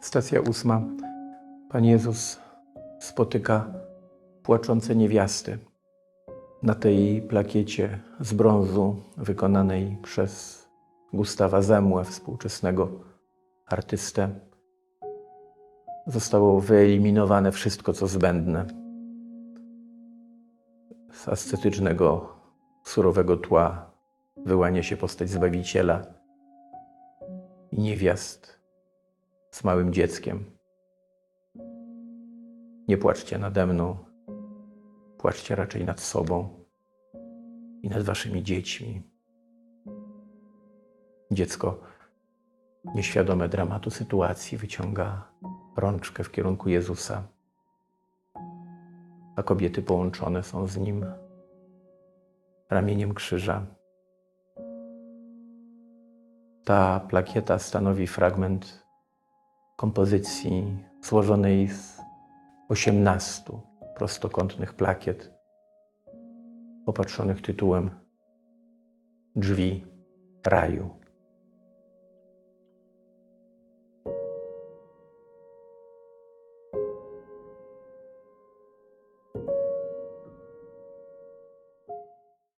Stacja ósma. Pan Jezus spotyka płaczące niewiasty. Na tej plakiecie z brązu wykonanej przez Gustawa Zemłę, współczesnego artystę, zostało wyeliminowane wszystko, co zbędne. Z ascetycznego, surowego tła wyłania się postać Zbawiciela i niewiast z małym dzieckiem. Nie płaczcie nade mną, płaczcie raczej nad sobą i nad waszymi dziećmi. Dziecko, nieświadome dramatu sytuacji, wyciąga rączkę w kierunku Jezusa, a kobiety połączone są z nim ramieniem krzyża. Ta plakieta stanowi fragment kompozycji złożonej z 18 prostokątnych plakiet opatrzonych tytułem Drzwi raju.